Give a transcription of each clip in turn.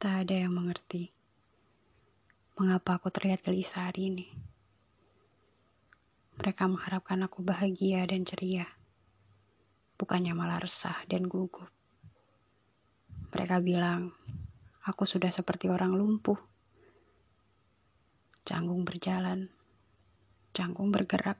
Tak ada yang mengerti mengapa aku terlihat gelisah hari ini. Mereka mengharapkan aku bahagia dan ceria, bukannya malah resah dan gugup. Mereka bilang aku sudah seperti orang lumpuh, canggung berjalan, canggung bergerak,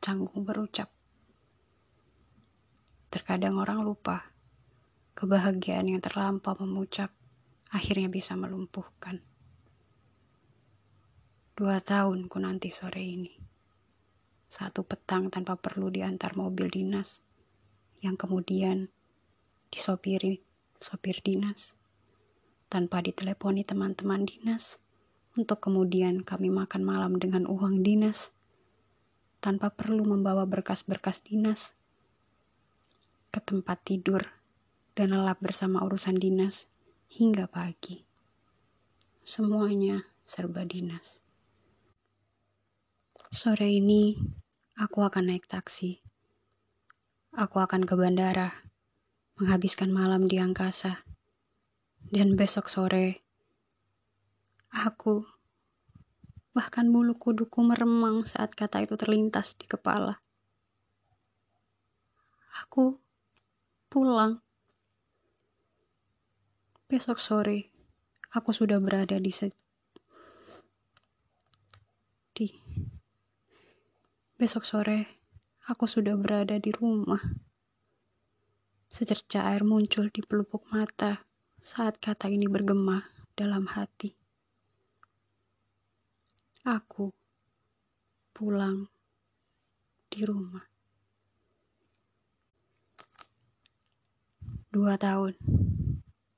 canggung berucap. Terkadang orang lupa kebahagiaan yang terlampau memuncak akhirnya bisa melumpuhkan. Dua tahun ku nanti sore ini. Satu petang tanpa perlu diantar mobil dinas, yang kemudian disopiri sopir dinas, tanpa diteleponi teman-teman dinas, untuk kemudian kami makan malam dengan uang dinas, tanpa perlu membawa berkas-berkas dinas. Ke tempat tidur dan lelap bersama urusan dinas hingga pagi. Semuanya serba dinas. Sore ini aku akan naik taksi. Aku akan ke bandara, menghabiskan malam di angkasa. Dan besok sore, aku bahkan bulu kuduku meremang saat kata itu terlintas di kepala. Aku pulang. Besok sore, aku sudah berada di se di besok sore aku sudah berada di rumah. Secerca air muncul di pelupuk mata saat kata ini bergema dalam hati. Aku pulang di rumah. Dua tahun.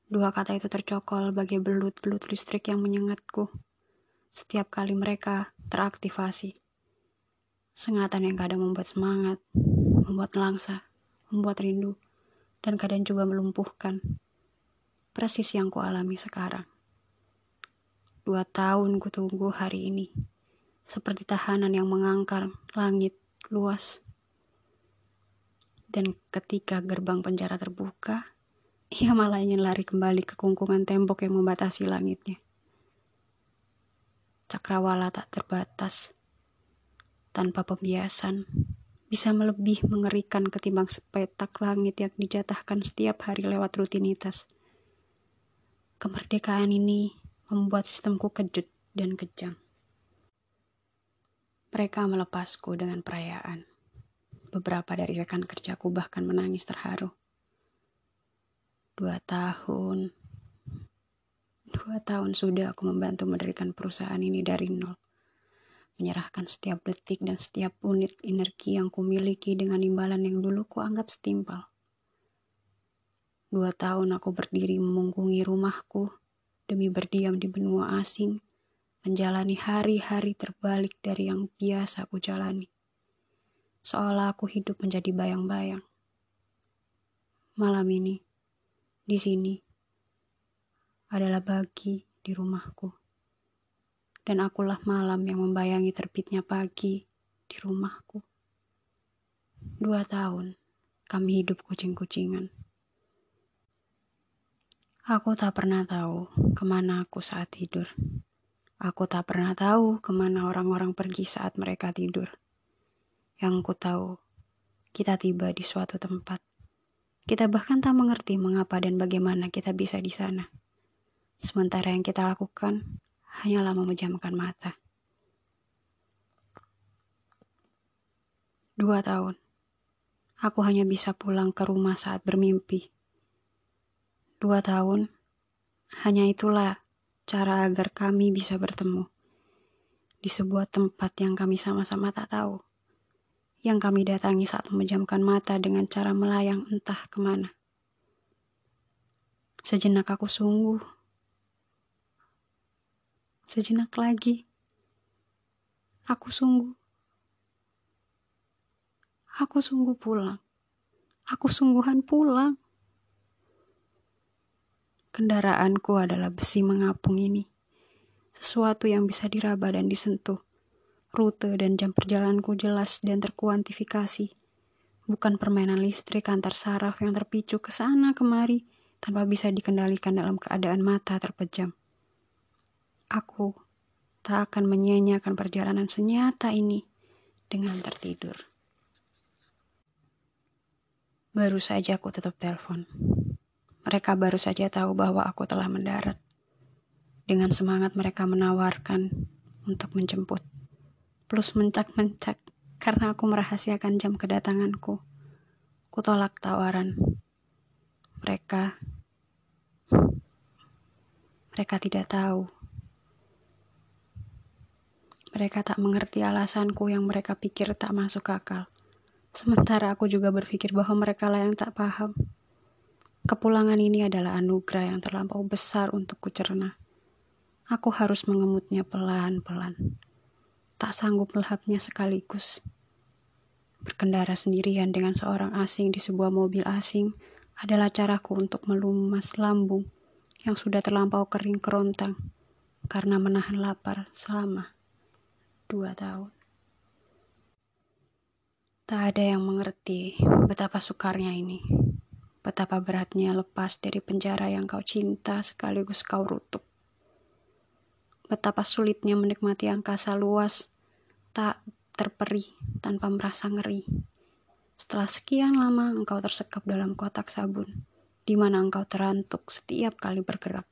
Dua kata itu tercokol bagai belut-belut listrik yang menyengatku setiap kali mereka teraktivasi. Sengatan yang kadang membuat semangat, membuat langsa, membuat rindu, dan kadang juga melumpuhkan. Persis yang ku alami sekarang. Dua tahun ku tunggu hari ini, seperti tahanan yang mengangkar langit luas. Dan ketika gerbang penjara terbuka, ia malah ingin lari kembali ke kungkungan tembok yang membatasi langitnya. Cakrawala tak terbatas, tanpa pembiasan, bisa melebih mengerikan ketimbang sepetak langit yang dijatahkan setiap hari lewat rutinitas. Kemerdekaan ini membuat sistemku kejut dan kejam. Mereka melepasku dengan perayaan. Beberapa dari rekan kerjaku bahkan menangis terharu. Dua tahun. Dua tahun sudah aku membantu mendirikan perusahaan ini dari nol. Menyerahkan setiap detik dan setiap unit energi yang kumiliki dengan imbalan yang dulu kuanggap setimpal. Dua tahun aku berdiri memungkungi rumahku demi berdiam di benua asing, menjalani hari-hari terbalik dari yang biasa aku jalani. Seolah aku hidup menjadi bayang-bayang. Malam ini, di sini adalah bagi di rumahku. Dan akulah malam yang membayangi terbitnya pagi di rumahku. Dua tahun kami hidup kucing-kucingan. Aku tak pernah tahu ke mana aku saat tidur. Aku tak pernah tahu ke mana orang-orang pergi saat mereka tidur. Yang ku tahu, kita tiba di suatu tempat kita bahkan tak mengerti mengapa dan bagaimana kita bisa di sana. Sementara yang kita lakukan hanyalah memejamkan mata. Dua tahun. Aku hanya bisa pulang ke rumah saat bermimpi. Dua tahun. Hanya itulah cara agar kami bisa bertemu. Di sebuah tempat yang kami sama-sama tak tahu yang kami datangi saat memejamkan mata dengan cara melayang entah ke mana. Sejenak aku sungguh. Sejenak lagi. Aku sungguh. Aku sungguh pulang. Aku sungguhan pulang. Kendaraanku adalah besi mengapung ini. Sesuatu yang bisa diraba dan disentuh Rute dan jam perjalananku jelas dan terkuantifikasi. Bukan permainan listrik antar saraf yang terpicu ke sana kemari tanpa bisa dikendalikan dalam keadaan mata terpejam. Aku tak akan menyia-nyiakan perjalanan senyata ini dengan tertidur. Baru saja aku tutup telepon. Mereka baru saja tahu bahwa aku telah mendarat. Dengan semangat mereka menawarkan untuk menjemput. Plus mencak-mencak karena aku merahasiakan jam kedatanganku. Kutolak tawaran. Mereka mereka tidak tahu mereka tak mengerti alasanku yang mereka pikir tak masuk akal. Sementara aku juga berpikir bahwa mereka lah yang tak paham. Kepulangan ini adalah anugerah yang terlampau besar untuk kucerna. Aku harus mengemutnya pelan-pelan. Tak sanggup melahapnya sekaligus. Berkendara sendirian dengan seorang asing di sebuah mobil asing adalah caraku untuk melumas lambung yang sudah terlampau kering kerontang karena menahan lapar selama dua tahun. Tak ada yang mengerti betapa sukarnya ini. Betapa beratnya lepas dari penjara yang kau cinta sekaligus kau rutuk. Betapa sulitnya menikmati angkasa luas, tak terperi tanpa merasa ngeri. Setelah sekian lama engkau tersekap dalam kotak sabun, di mana engkau terantuk setiap kali bergerak.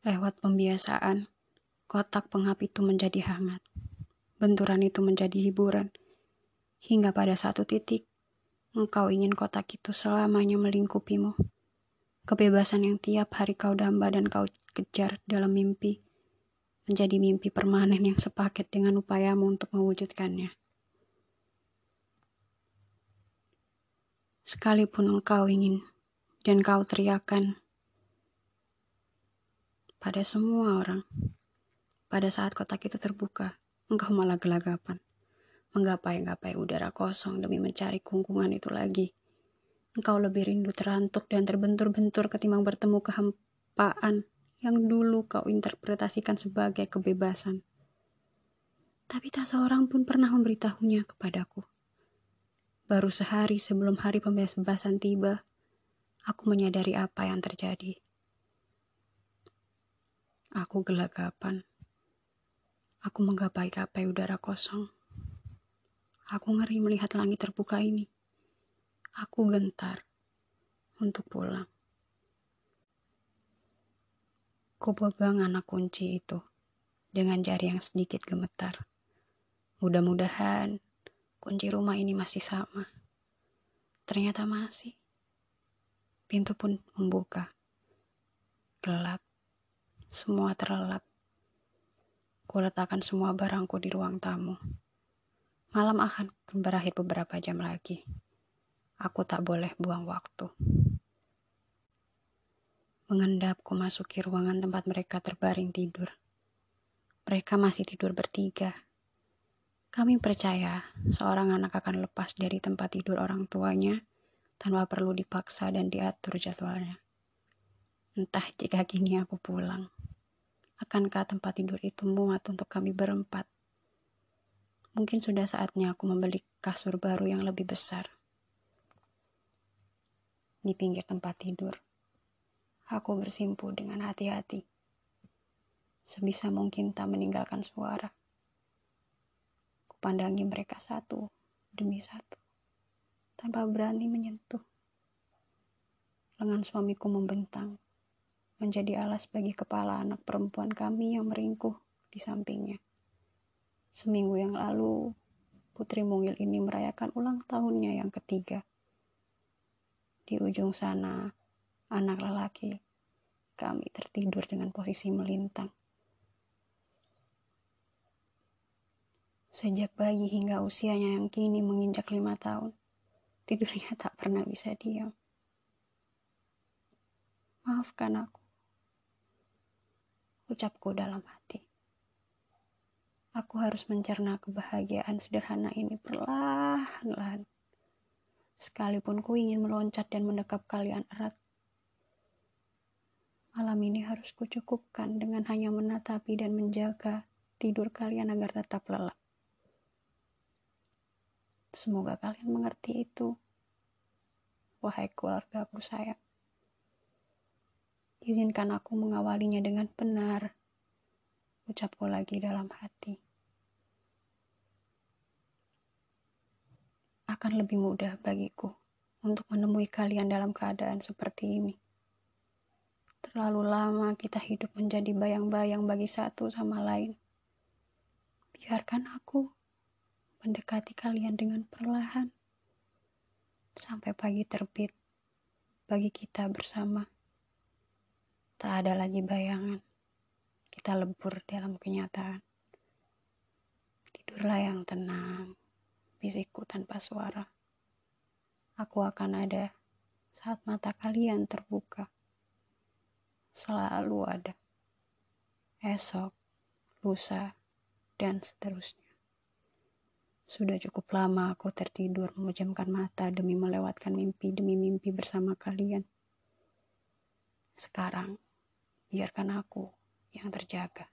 Lewat pembiasaan, Kotak pengap itu menjadi hangat. Benturan itu menjadi hiburan. Hingga pada satu titik, engkau ingin kotak itu selamanya melingkupimu. Kebebasan yang tiap hari kau damba dan kau kejar dalam mimpi, menjadi mimpi permanen yang sepaket dengan upayamu untuk mewujudkannya. Sekalipun engkau ingin dan kau teriakan pada semua orang, pada saat kotak itu terbuka, engkau malah gelagapan. Menggapai-gapai udara kosong demi mencari kungkungan itu lagi. Engkau lebih rindu terantuk dan terbentur-bentur ketimbang bertemu kehampaan yang dulu kau interpretasikan sebagai kebebasan. Tapi tak seorang pun pernah memberitahunya kepadaku. Baru sehari sebelum hari pembebasan tiba, aku menyadari apa yang terjadi. Aku gelagapan. Aku menggapai-gapai udara kosong. Aku ngeri melihat langit terbuka ini. Aku gentar untuk pulang. Ku pegang anak kunci itu dengan jari yang sedikit gemetar. Mudah-mudahan kunci rumah ini masih sama. Ternyata masih. Pintu pun membuka. Gelap. Semua terlelap. Kuletakkan semua barangku di ruang tamu. Malam akan berakhir beberapa jam lagi. Aku tak boleh buang waktu. Mengendap, ku masuki ruangan tempat mereka terbaring tidur. Mereka masih tidur bertiga. Kami percaya seorang anak akan lepas dari tempat tidur orang tuanya tanpa perlu dipaksa dan diatur jadwalnya. Entah jika kini aku pulang. Akankah tempat tidur itu muat untuk kami berempat? Mungkin sudah saatnya aku membeli kasur baru yang lebih besar. Di pinggir tempat tidur, aku bersimpu dengan hati-hati. Sebisa mungkin tak meninggalkan suara. Kupandangi mereka satu demi satu, tanpa berani menyentuh. Lengan suamiku membentang menjadi alas bagi kepala anak perempuan kami yang meringkuh di sampingnya. Seminggu yang lalu, Putri Mungil ini merayakan ulang tahunnya yang ketiga. Di ujung sana, anak lelaki, kami tertidur dengan posisi melintang. Sejak bayi hingga usianya yang kini menginjak lima tahun, tidurnya tak pernah bisa diam. Maafkan aku ucapku dalam hati. Aku harus mencerna kebahagiaan sederhana ini perlahan-lahan. Sekalipun ku ingin meloncat dan mendekap kalian erat. Malam ini harus kucukupkan dengan hanya menatapi dan menjaga tidur kalian agar tetap lelap. Semoga kalian mengerti itu. wahai keluarga aku sayang. Izinkan aku mengawalinya dengan benar, ucapku lagi dalam hati. Akan lebih mudah bagiku untuk menemui kalian dalam keadaan seperti ini. Terlalu lama kita hidup menjadi bayang-bayang bagi satu sama lain. Biarkan aku mendekati kalian dengan perlahan sampai pagi terbit bagi kita bersama. Tak ada lagi bayangan. Kita lebur dalam kenyataan. Tidurlah yang tenang, bisikku tanpa suara. Aku akan ada saat mata kalian terbuka. Selalu ada. Esok, lusa, dan seterusnya. Sudah cukup lama aku tertidur memejamkan mata demi melewatkan mimpi demi mimpi bersama kalian. Sekarang, biarkan aku yang terjaga.